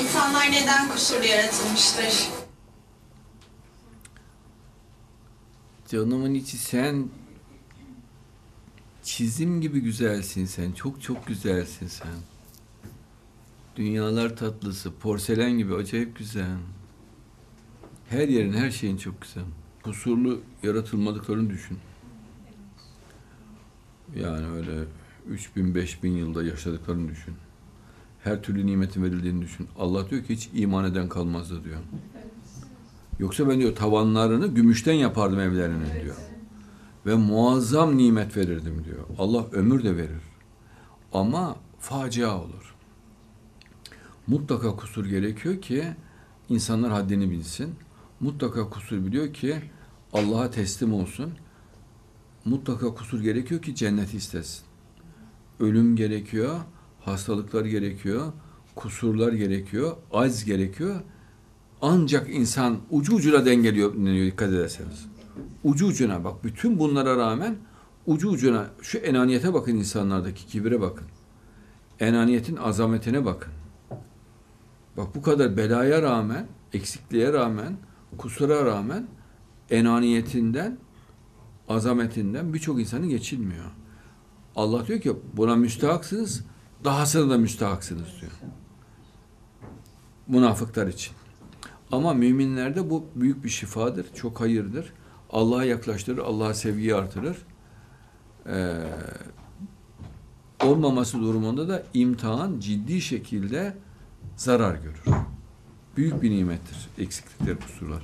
İnsanlar neden kusurlu yaratılmıştır? Canımın içi sen çizim gibi güzelsin sen. Çok çok güzelsin sen. Dünyalar tatlısı, porselen gibi acayip güzel. Her yerin, her şeyin çok güzel. Kusurlu yaratılmadıklarını düşün. Yani öyle 3000 5000 yılda yaşadıklarını düşün. Her türlü nimetin verildiğini düşün. Allah diyor ki hiç iman eden kalmazdı diyor. Yoksa ben diyor tavanlarını gümüşten yapardım evlerinin diyor. Ve muazzam nimet verirdim diyor. Allah ömür de verir. Ama facia olur. Mutlaka kusur gerekiyor ki insanlar haddini bilsin. Mutlaka kusur biliyor ki Allah'a teslim olsun. Mutlaka kusur gerekiyor ki cenneti istesin. Ölüm gerekiyor, hastalıklar gerekiyor, kusurlar gerekiyor, az gerekiyor. Ancak insan ucu ucuna dengeliyor dikkat ederseniz. Ucu ucuna bak bütün bunlara rağmen ucu ucuna şu enaniyete bakın insanlardaki kibire bakın. Enaniyetin azametine bakın. Bak bu kadar belaya rağmen, eksikliğe rağmen, kusura rağmen enaniyetinden, azametinden birçok insanı geçilmiyor. Allah diyor ki buna müstahaksınız, dahasına da müstahaksınız diyor. Münafıklar için. Ama müminlerde bu büyük bir şifadır, çok hayırdır. Allah'a yaklaştırır, Allah'a sevgiyi artırır. Ee, olmaması durumunda da imtihan ciddi şekilde zarar görür. Büyük bir nimettir eksiklikler, kusurlar.